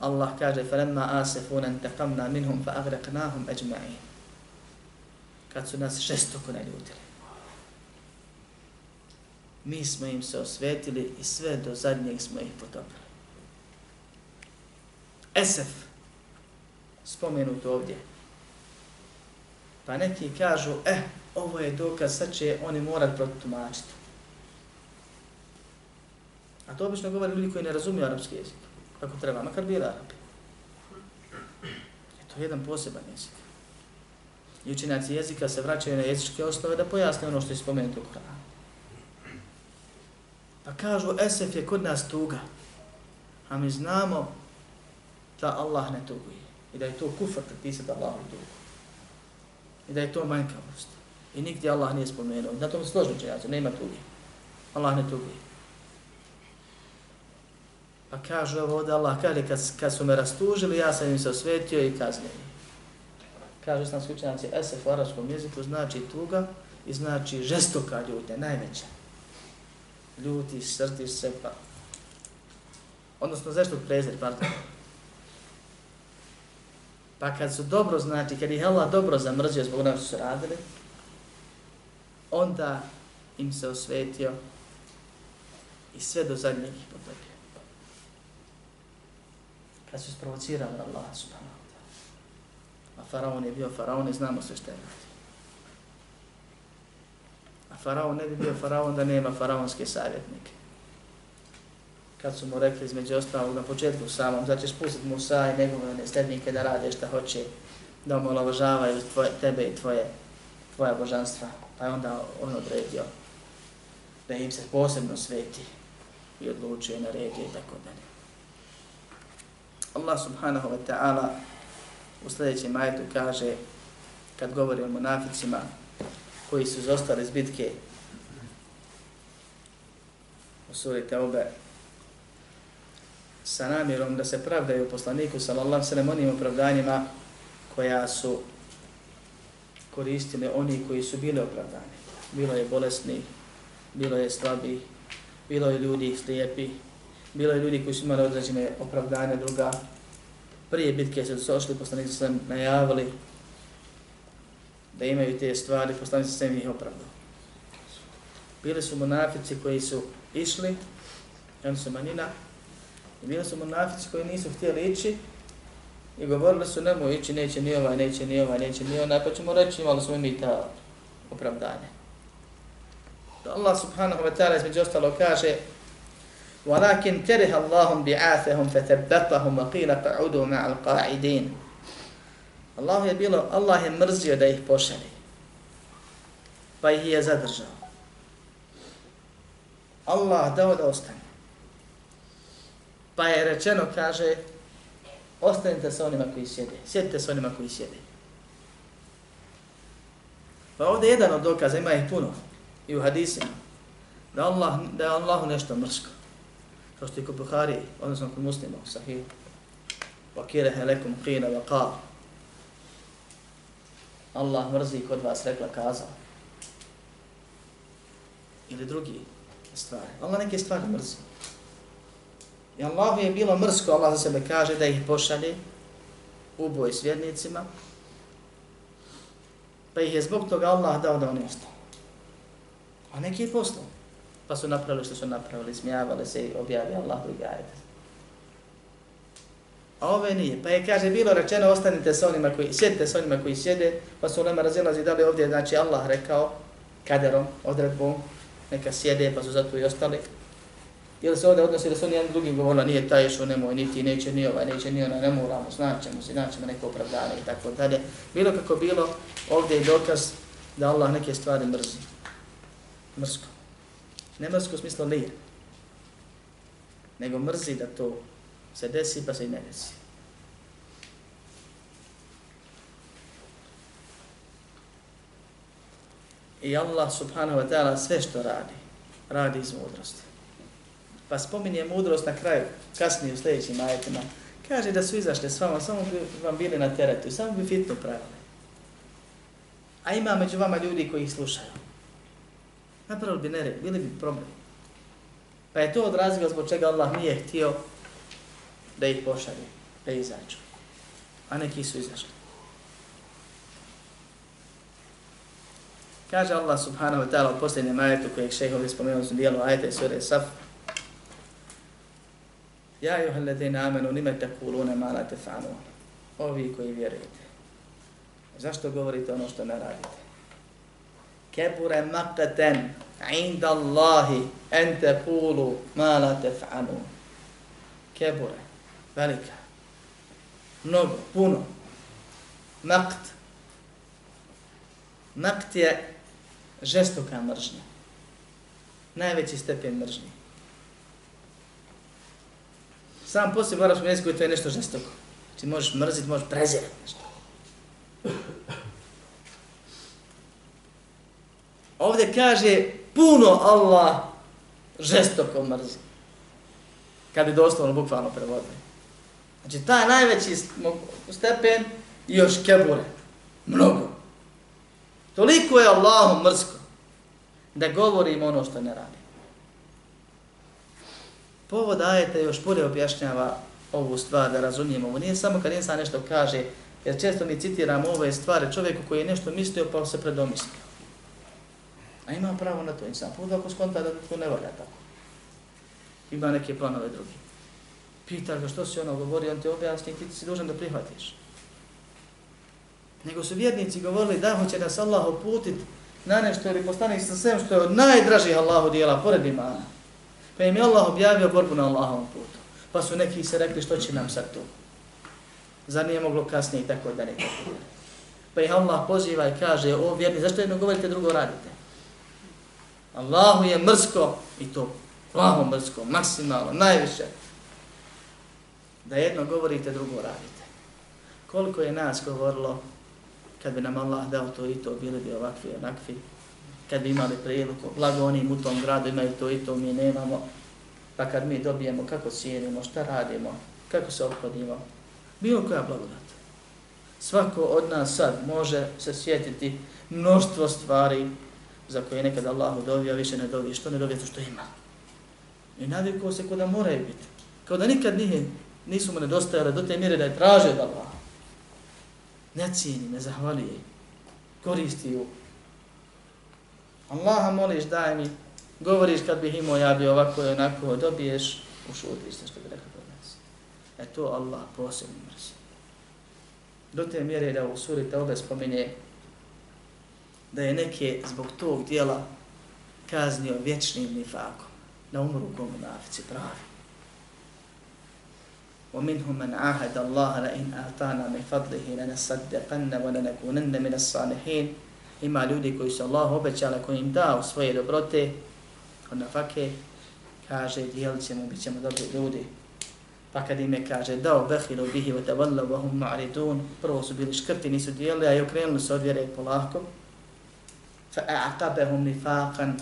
Allah kaže فَلَمَّا آسِفُونَ انْتَقَمْنَا مِنْهُمْ فَأَغْرَقْنَاهُمْ أَجْمَعِينَ Kad su nas šestoko ne ljutili. Mi smo im se osvetili i sve do zadnjeg smo ih potopili. Esef, spomenuto ovdje. Pa neki kažu, eh, ovo je dokaz, sad će oni morat protumačiti. A to obično govori ljudi koji ne razumiju arapski jezik kako treba, makar bili Arapi. E, je to jedan poseban jezik. I učenjaci jezika se vraćaju na jezičke osnove da pojasne ono što je spomenuto u Koranu. Pa kažu, Esef je kod nas tuga, a mi znamo da Allah ne tuguje. I da je to kufr pripisati Allahu tugu. I da je to manjkavost. I nigdje Allah nije spomenuo. Na tom složno čenjaci, nema tugi. Allah ne tuguje. Pa kažu, ovo ovdje Allah, kaže kad, kad su me rastužili, ja sam im se osvetio i kaznio. Kažu islamski učenjaci, esef u arabskom jeziku znači tuga i znači žestoka ljutnja, najveća. Ljuti, srtiš se, pa... Odnosno, zašto prezir, pardon. Pa kad su dobro, znači, kad ih Allah dobro zamrzio zbog onog što su radili, onda im se osvetio i sve do zadnjeg ih potopio kad su sprovocirali Allah subhanahu wa ta'ala. A faraon je bio faraon i znamo sve što je radio. A faraon ne bi bio faraon da nema faraonske savjetnike. Kad su mu rekli između ostalog na početku samom, znači spustiti Musa i njegove nesljednike da rade šta hoće, da omalovažavaju tvoje, tebe i tvoje, tvoja božanstva. Pa je onda on odredio da im se posebno sveti i odlučuje na regije i tako dalje. Allah subhanahu wa ta'ala u sljedećem majetu kaže, kad govori o munaficima koji su zostali iz bitke u suri Teube, sa namjerom da se pravdaju poslaniku sallallahu sallam onim opravdanjima koja su koristili oni koji su bili opravdani. Bilo je bolesni, bilo je slabi, bilo je ljudi slijepi, Bilo je ljudi koji su imali određene opravdanja druga. Prije bitke su ošli, poslanici sallam najavili da imaju te stvari, poslanici su ih opravdali. Bili su monafici koji su išli, oni su manjina, i bili su monafici koji nisu htjeli ići, i govorili su nemoj ići, neće ni ovaj, neće ni ovaj, neće ni onaj, pa ćemo reći imali smo mi ta opravdanje. Da Allah subhanahu wa ta'ala između ostalo kaže وَلَكِنْ كَرِهَ اللَّهُمْ بِعَاثَهُمْ فَتَبَّطَهُمْ وَقِيلَ فَعُدُوا مَعَ الْقَاعِدِينَ Allah je bilo, Allah je mrzio da ih pošali. Pa ih je zadržao. Allah dao da ostane. Pa je rečeno, kaže, ostanite sa onima koji sjede. Sjedite sa onima koji sjede. Pa ovdje jedan od dokaza, ima ih puno, i u hadisima, da, Allah, da je Allahu nešto mrsko. Kao što je kod Buhari, odnosno kod muslima, sahih. Wa kirehe lekum qina wa qal. Allah mrzi kod vas rekla kazao. Ili drugi stvari. Allah neke stvari mrzi. I Allahu je bilo mrsko, Allah za sebe kaže da ih pošalje u boj s vjernicima, pa ih je zbog toga Allah dao da oni ostanu. A neki je poslao. Pa su napravili što su napravili, smijavali se i objavili Allahu drugi gajete. A ove nije. Pa je, kaže, bilo rečeno, ostanite sa onima koji, sjedite sa onima koji sjede, pa su nama razilazi da li ovdje, znači Allah rekao, kaderom, odredbom, neka sjede, pa su zato i ostali. Ili se ovdje odnosi da su oni jedan drugim govorili, nije taj što nemoj, niti neće ni ovaj, neće ni ona, ne moramo, znaćemo se, znaćemo neko opravdanje i tako dalje. Bilo kako bilo, ovdje je dokaz da Allah neke stvari mrzi. Mrsko. Ne mrsko u smislu lije. Nego mrzi da to se desi pa se i ne desi. I Allah subhanahu wa ta'ala sve što radi, radi iz mudrosti. Pa spominje mudrost na kraju, kasnije u sljedećim ajetima. Kaže da su izašli s vama, samo bi vam bili na teretu, samo bi fitno pravili. A ima među vama ljudi koji ih slušaju. Napravili bi nered, bili bi problem. Pa je to odrazio zbog čega Allah nije htio da ih pošalje, da izađu. A neki su izašli. Kaže Allah subhanahu wa ta'ala u posljednjem ajetu kojeg šeho ovdje spomenuo u dijelu ajete sura Saf, Ja juha ladina amenu nime takulune ma la tefanu. Ovi koji vjerujete. Zašto govorite ono što ne radite? Kebure maqaten inda Allahi en tekulu ma la tefanu. Kebure. Velika. Mnogo. Puno. Nakt. Nakt je žestoka mržnja. Najveći stepen mržnje. Sam poslije moraš u jeziku to je nešto žestoko. Ti možeš mrziti, možeš prezirati nešto. Ovdje kaže puno Allah žestoko mrzi. Kad bi doslovno bukvalno prevodili. Znači taj najveći stepen i još kebure. Mnogo. Toliko je Allahom mrsko da govorim ono što ne radi. Povod ajeta još bolje objašnjava ovu stvar da razumijemo. Ovo nije samo kad insan nešto kaže, jer često mi citiramo ove stvari čovjeku koji je nešto mislio pa se predomislio. A ima pravo na to insan. Pa Povod ako skonta da to ne valja tako. Ima neke planove drugi. Pitaš ga što si ono govori, on te objasni ti si dužan da prihvatiš. Nego su vjernici govorili da hoće nas Allah uputit na nešto ili postane sa svem što je od najdražih Allahu dijela, pored imana. Pa im je Allah objavio borbu na Allahovom putu. Pa su neki se rekli što će nam sad tu. Zar nije moglo kasnije i tako da ne Pa ih Allah poziva i kaže, o vjerni, zašto jedno govorite, drugo radite? Allahu je mrsko i to Allahu mrsko, maksimalno, najviše. Da jedno govorite, drugo radite. Koliko je nas govorilo kad bi nam Allah dao to i to, bili bi ovakvi, onakvi, kad bi imali priliku, blago onim u tom gradu imaju to i to, mi nemamo, pa kad mi dobijemo kako cijenimo, šta radimo, kako se obhodimo, bilo koja blagodat. Svako od nas sad može se sjetiti mnoštvo stvari za koje nekad Allah dobija, više ne dobije, što ne dobije to što ima. I navikao se kod da moraju biti. Kao da nikad nije, nisu mu nedostajale do te mjere da je traže od Allah. Ne cijeni, ne zahvalije. Koristi ju. Allaha moliš, daj mi, govoriš kad bih imao, ja bi ovako i onako, dobiješ, ušutiš se što bi rekao kod nas. E to Allah posebno mrzi. Do te mjere da u suri Taube spominje da je neke zbog tog dijela kaznio vječnim nifakom, na umru komunafici pravi. ومنهم من عاهد الله لئن آتانا من فضله لنصدقن ولنكونن من الصالحين ima ljudi koji su Allah obećali koji im dao svoje dobrote od nafake kaže dijelit ćemo, bit ćemo dobri ljudi pa kad im je kaže dao behilu bihi wa tavalla wa hum ma'ridun prvo su bili škrti, nisu dijelili a i okrenuli se od vjere polako fa a'qabahum nifaqan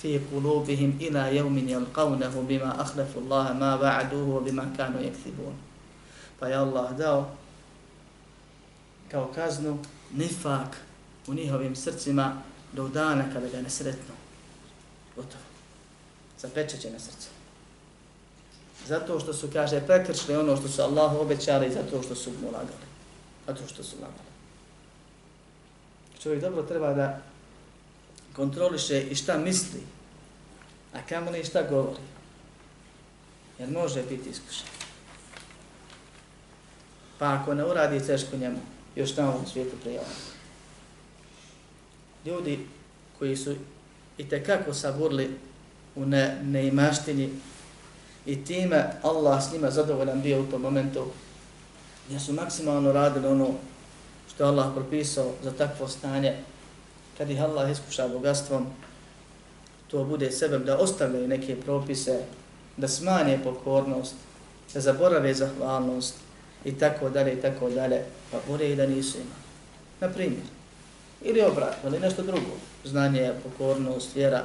fi kulubihim ila yawmin yalqawnahu bima ahlefu Allahe ma wa'aduhu bima kanu yakthibun. Pa je Allah dao kao kaznu nifak u njihovim srcima do dana kada ga ne sretnu. Gotovo. Zapečeće na srcu. Zato što su, kaže, prekršli ono što su Allahu obećali i zato što su mu lagali. Zato što su lagali. Čovjek dobro treba da kontroliše i šta misli, a kamo ne šta govori. Jer može biti iskušan. Pa ako ne uradi teško njemu, još na ovom svijetu prijavno. Ljudi koji su i tekako saburli u ne, neimaštini i time Allah s njima zadovoljan bio u tom momentu, gdje su maksimalno radili ono što Allah propisao za takvo stanje, kad ih Allah iskuša bogatstvom, to bude sebe da ostavljaju neke propise, da smanje pokornost, da zaborave zahvalnost i tako dalje i tako dalje, pa bude i da nisu imali. Na primjer, ili obratno, ili nešto drugo, znanje, pokornost, vjera.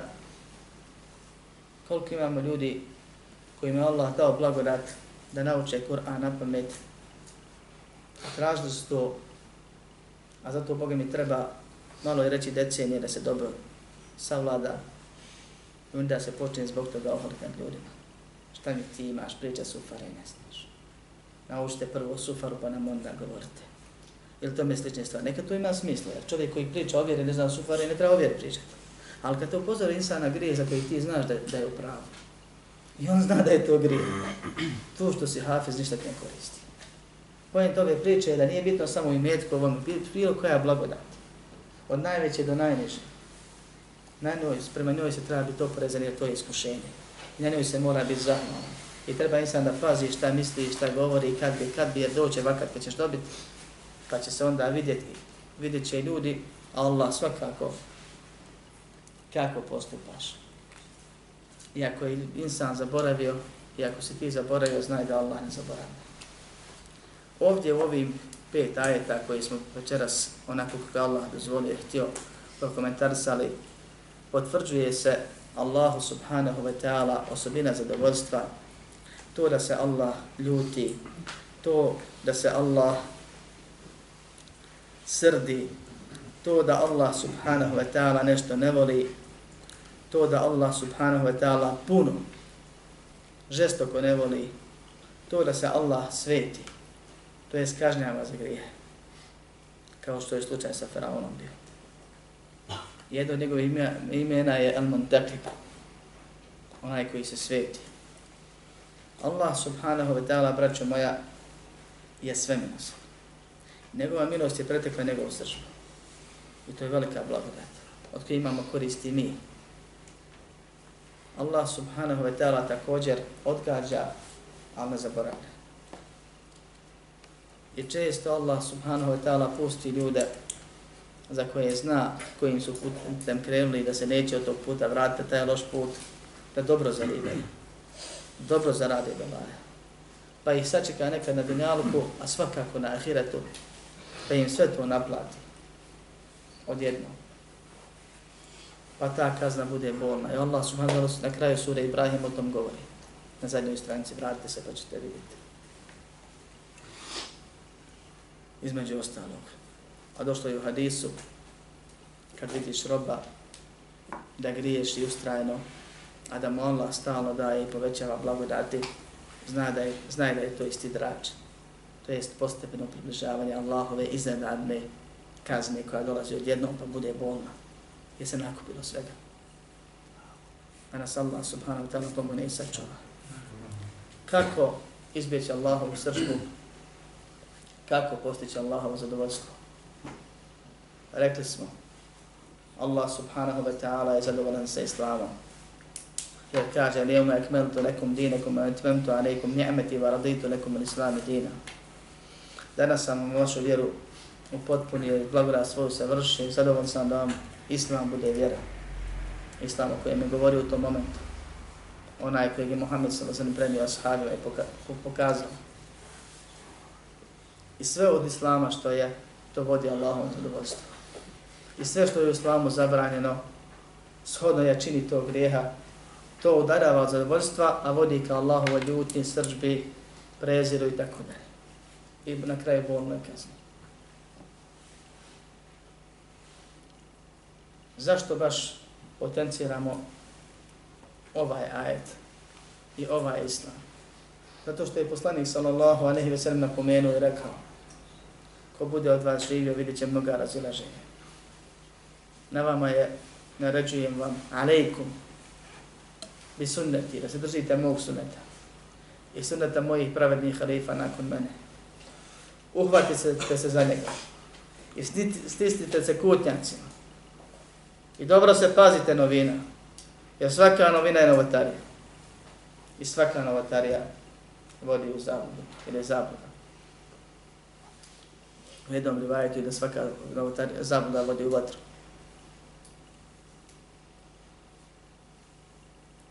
Koliko imamo ljudi kojima je Allah dao blagodat da nauče Kur'an na pamet, tražili su to, a zato Boga mi treba malo je reći decenije da se dobro savlada i onda se počne zbog toga oholikan ljudima. Šta mi ti imaš, priča sufare ne znaš. Naučite prvo sufaru pa nam onda govorite. Ili to mi slične stvari. Neka to ima smisla, jer čovjek koji priča o vjeri ne zna sufare ne treba o vjeri pričati. Ali kad te upozori insana grije za koji ti znaš da, da je u pravu, i on zna da je to grije, to što si hafiz ništa ne koristi. Pojent ove priče je da nije bitno samo imetko ovom, bilo koja blagodat od najveće do najniže. Na njoj, prema njoj se treba biti oprezan jer to je iskušenje. I na njoj se mora biti zahvalan. I treba insan da pazi šta misli, šta govori, kad bi, kad bi, jer doće vakat kad ćeš dobiti, pa će se onda vidjeti, vidjet će ljudi, Allah svakako, kako postupaš. Iako je insan zaboravio, i ako si ti zaboravio, znaj da Allah ne zaboravlja. Ovdje u ovim pet ajeta koji smo večeras onako kako Allah dozvolio je htio prokomentarsali, potvrđuje se Allahu subhanahu wa ta'ala osobina zadovoljstva, to da se Allah ljuti, to da se Allah srdi, to da Allah subhanahu wa ta'ala nešto ne voli, to da Allah subhanahu wa ta'ala puno, žestoko ne voli, to da se Allah sveti to je kažnjava za grije. Kao što je slučaj sa faraonom bio. Jedno od njegovih imena je Al-Muntakib, onaj koji se sveti. Allah subhanahu wa ta'ala, braćo moja, je sve milost. Njegova milost je pretekla njegovu sržbu. I to je velika blagodat, od koje imamo koristi mi. Allah subhanahu wa ta'ala također odgađa, ali ne zaboravlja. I često Allah subhanahu wa ta'ala pusti ljude za koje zna kojim su putem krenuli da se neće od tog puta vratiti taj loš put, da dobro zarade. Dobro zarade belaje. Pa ih sačeka nekad na dunjalku, a svakako na ahiretu, pa im sve to naplati. Odjedno. Pa ta kazna bude bolna. I Allah subhanahu wa ta'ala na kraju sure Ibrahim o tom govori. Na zadnjoj stranici, vratite se pa ćete vidjeti. Između ostalog. A došlo je u hadisu, kad vidiš roba da griješ i ustrajno, a da mu Allah stalno daje i povećava blagodati, zna da je, zna da je to isti drač. To jest postepeno približavanje Allahove iznenadne kazne koja dolazi od jednog pa bude bolna. Je se nakupilo svega. A nas Allah subhanahu wa ta'ala tomu ne sačuva. Kako izbjeći Allahovu sršku? Kako postići Allahovo zadovoljstvo? Rekli smo, Allah subhanahu wa ta'ala je zadovoljan sa islamom. Jer kaže, lijevme akmeltu lekum dinekum, a etmemtu alaikum ni'meti, va raditu lekum al-islami dina. Danas sam vašu vjeru upotpunio i blagodat svoju se vrši i zadovoljan sam da vam islam bude vjera. Islam o kojem je govorio u tom momentu. Onaj kojeg je Muhammed s.a.v. premio ashabima i pokazao. I sve od islama što je, to vodi Allahom zadovoljstvo. I sve što je u islamu zabranjeno, shodno je čini to grijeha, to udarava od zadovoljstva, a vodi ka Allahu ljutni, srđbi, preziru i tako dalje. I na kraju bolno je kazni. Zašto baš potenciramo ovaj ajet i ovaj islam? Zato što je poslanik sallallahu alaihi ve sellem napomenuo i rekao ko bude od vas živio vidjet će mnoga razilaženja. Na vama je, naređujem vam, alaikum, bi sunneti, da se držite mog sunneta i sunneta mojih pravednih halifa nakon mene. Uhvatite se, se za njega i stisnite se kutnjacima I dobro se pazite novina. Jer svaka novina je novotarija. I svaka novotarija vodi u zabludu. Ili je zabluda. U jednom rivajetu da svaka zabluda vodi u vatru.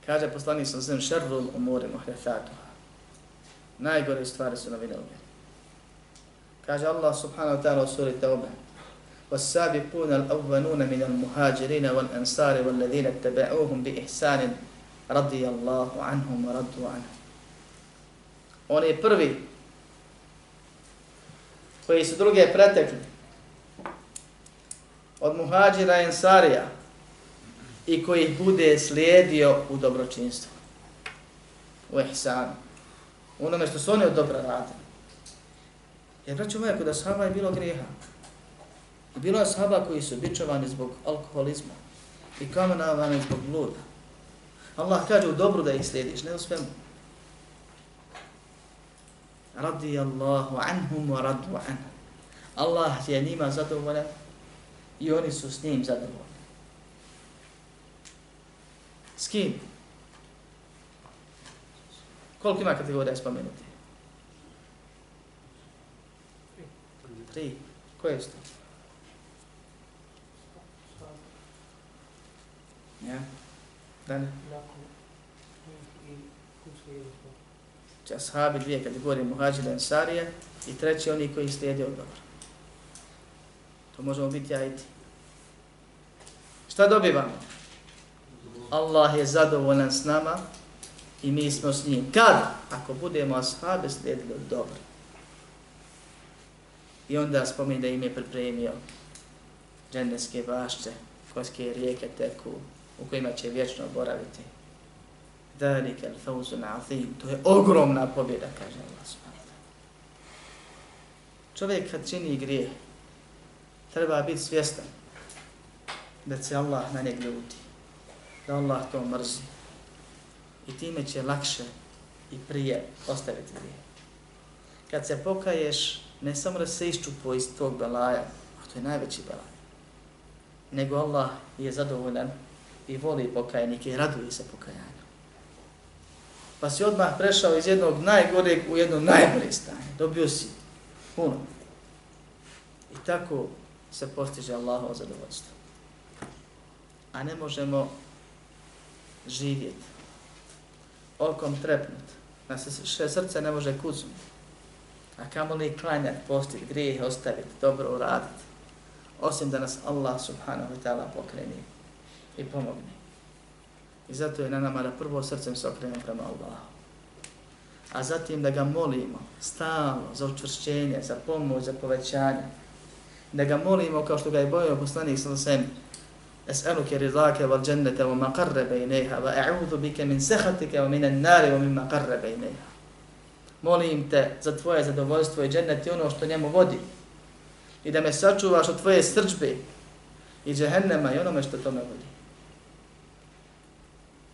Kaže poslanik sam zem šerrul umore muhrefatu. Najgore stvari su novine u Kaže Allah subhanahu wa ta'ala u suri Tawbah. والسابقون الأولون من المهاجرين والأنصار والذين اتبعوهم بإحسان رضي الله عنهم ورضوا عنه Oni prvi koji su druge pretekli od muhađira i ensarija i koji ih bude slijedio u dobročinstvu. U ihsanu. U onome što su oni od dobra radili. Jer braću moja, kod ashaba je bilo grijeha. I bilo je ashaba koji su bičovani zbog alkoholizma i kamenovani zbog bluda. Allah kaže u dobru da ih slijediš, ne u svemu. Radi Allahu anhum wa radu anhum. Allah je njima zadovoljan i oni su s njim zadovoljni. S kim? Koliko ima kategorija spomenuti? Tri. Koje su to? Ja? Da ne? Če Znači, ashabi dvije kategorije, muhađile ensarije i treći oni koji slijede od dobro. To možemo biti ja i ti. Šta dobivamo? Allah je zadovoljan s nama i mi smo s njim. Kad? Ako budemo ashabi slijedili od dobro. I onda spominje da im je pripremio dženevske bašće, koske rijeke teku, u kojima će vječno boraviti. Dalike al fawzun azim. To je ogromna pobjeda, kaže Allah subhanahu Čovjek kad čini grijeh, treba biti svjestan da se Allah na njeg ljuti. Da Allah to mrzi. I time će lakše i prije ostaviti grijeh. Kad se pokaješ, ne samo da se iščupo iz tog belaja, a to je najveći belaj, nego Allah je zadovoljan i voli pokajnike i raduje se pokajanju. Pa si odmah prešao iz jednog najgoreg u jedno najbolje stanje. Dobio si puno. I tako se postiže Allahovo zadovoljstvo. A ne možemo živjeti. Okom trepnut. Na se srce ne može kucnuti. A kamo li klanjati, postiti, grijeh ostaviti, dobro uraditi. Osim da nas Allah subhanahu wa ta'ala pokreni i pomogne. I zato je na nama da prvo srcem se okrenemo prema Allahu. A zatim da ga molimo stalno za učvršćenje, za pomoć, za povećanje. Da ga molimo kao što ga je bojao poslanik sa sem. Es'aluke rizake val džennete wa maqarre bejneha wa e'udhu bike min sehatike wa minan nari wa min maqarre bejneha. Molim te za tvoje zadovoljstvo i džennete ono što njemu vodi. I da me sačuvaš od tvoje srđbe i džehennema i onome što tome vodi.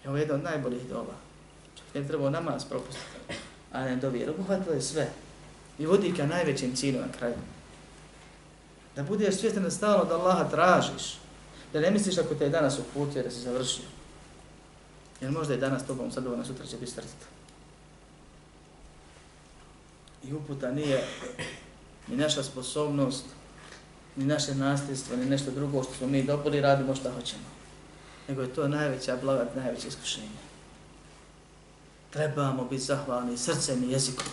I ovo je jedna od najboljih doba. Čovjek ne trebao namaz propustiti, a ne dobi, jer obuhvatilo je sve. I vodi ka najvećem cilju na kraju. Da budeš svjestan da stalno da Allaha tražiš. Da ne misliš ako te je danas uputio da si završio. Jer možda je danas tobom zadovoljno, sutra će biti srcito. I uputa nije ni naša sposobnost, ni naše nasljedstvo, ni nešto drugo što smo mi dobili, radimo što hoćemo. Nego je to najveća blagat, najveće iskušenje. Trebamo biti zahvalni srcem i jezikom.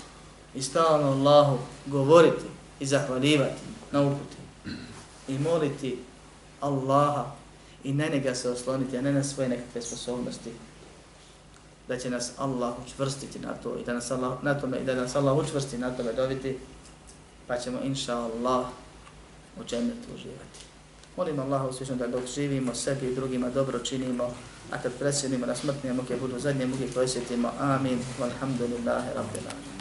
I stalno Allahu govoriti i zahvalivati na uputi. I moliti Allaha i na njega se osloniti, a ne na svoje nekakve sposobnosti da će nas Allah učvrstiti na to i da nas Allah na tome i da nas Allah učvrsti na tome dobiti pa ćemo inša Allah u džennetu uživati. Molim Allah usvišno da dok živimo sebi i drugima dobro činimo, a kad presjedimo na smrtnije muke budu zadnje muke koje sjetimo. Amin. Walhamdulillahi rabbil alamin.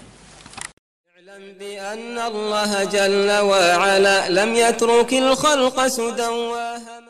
بأن الله جل وعلا لم يترك الخلق سدى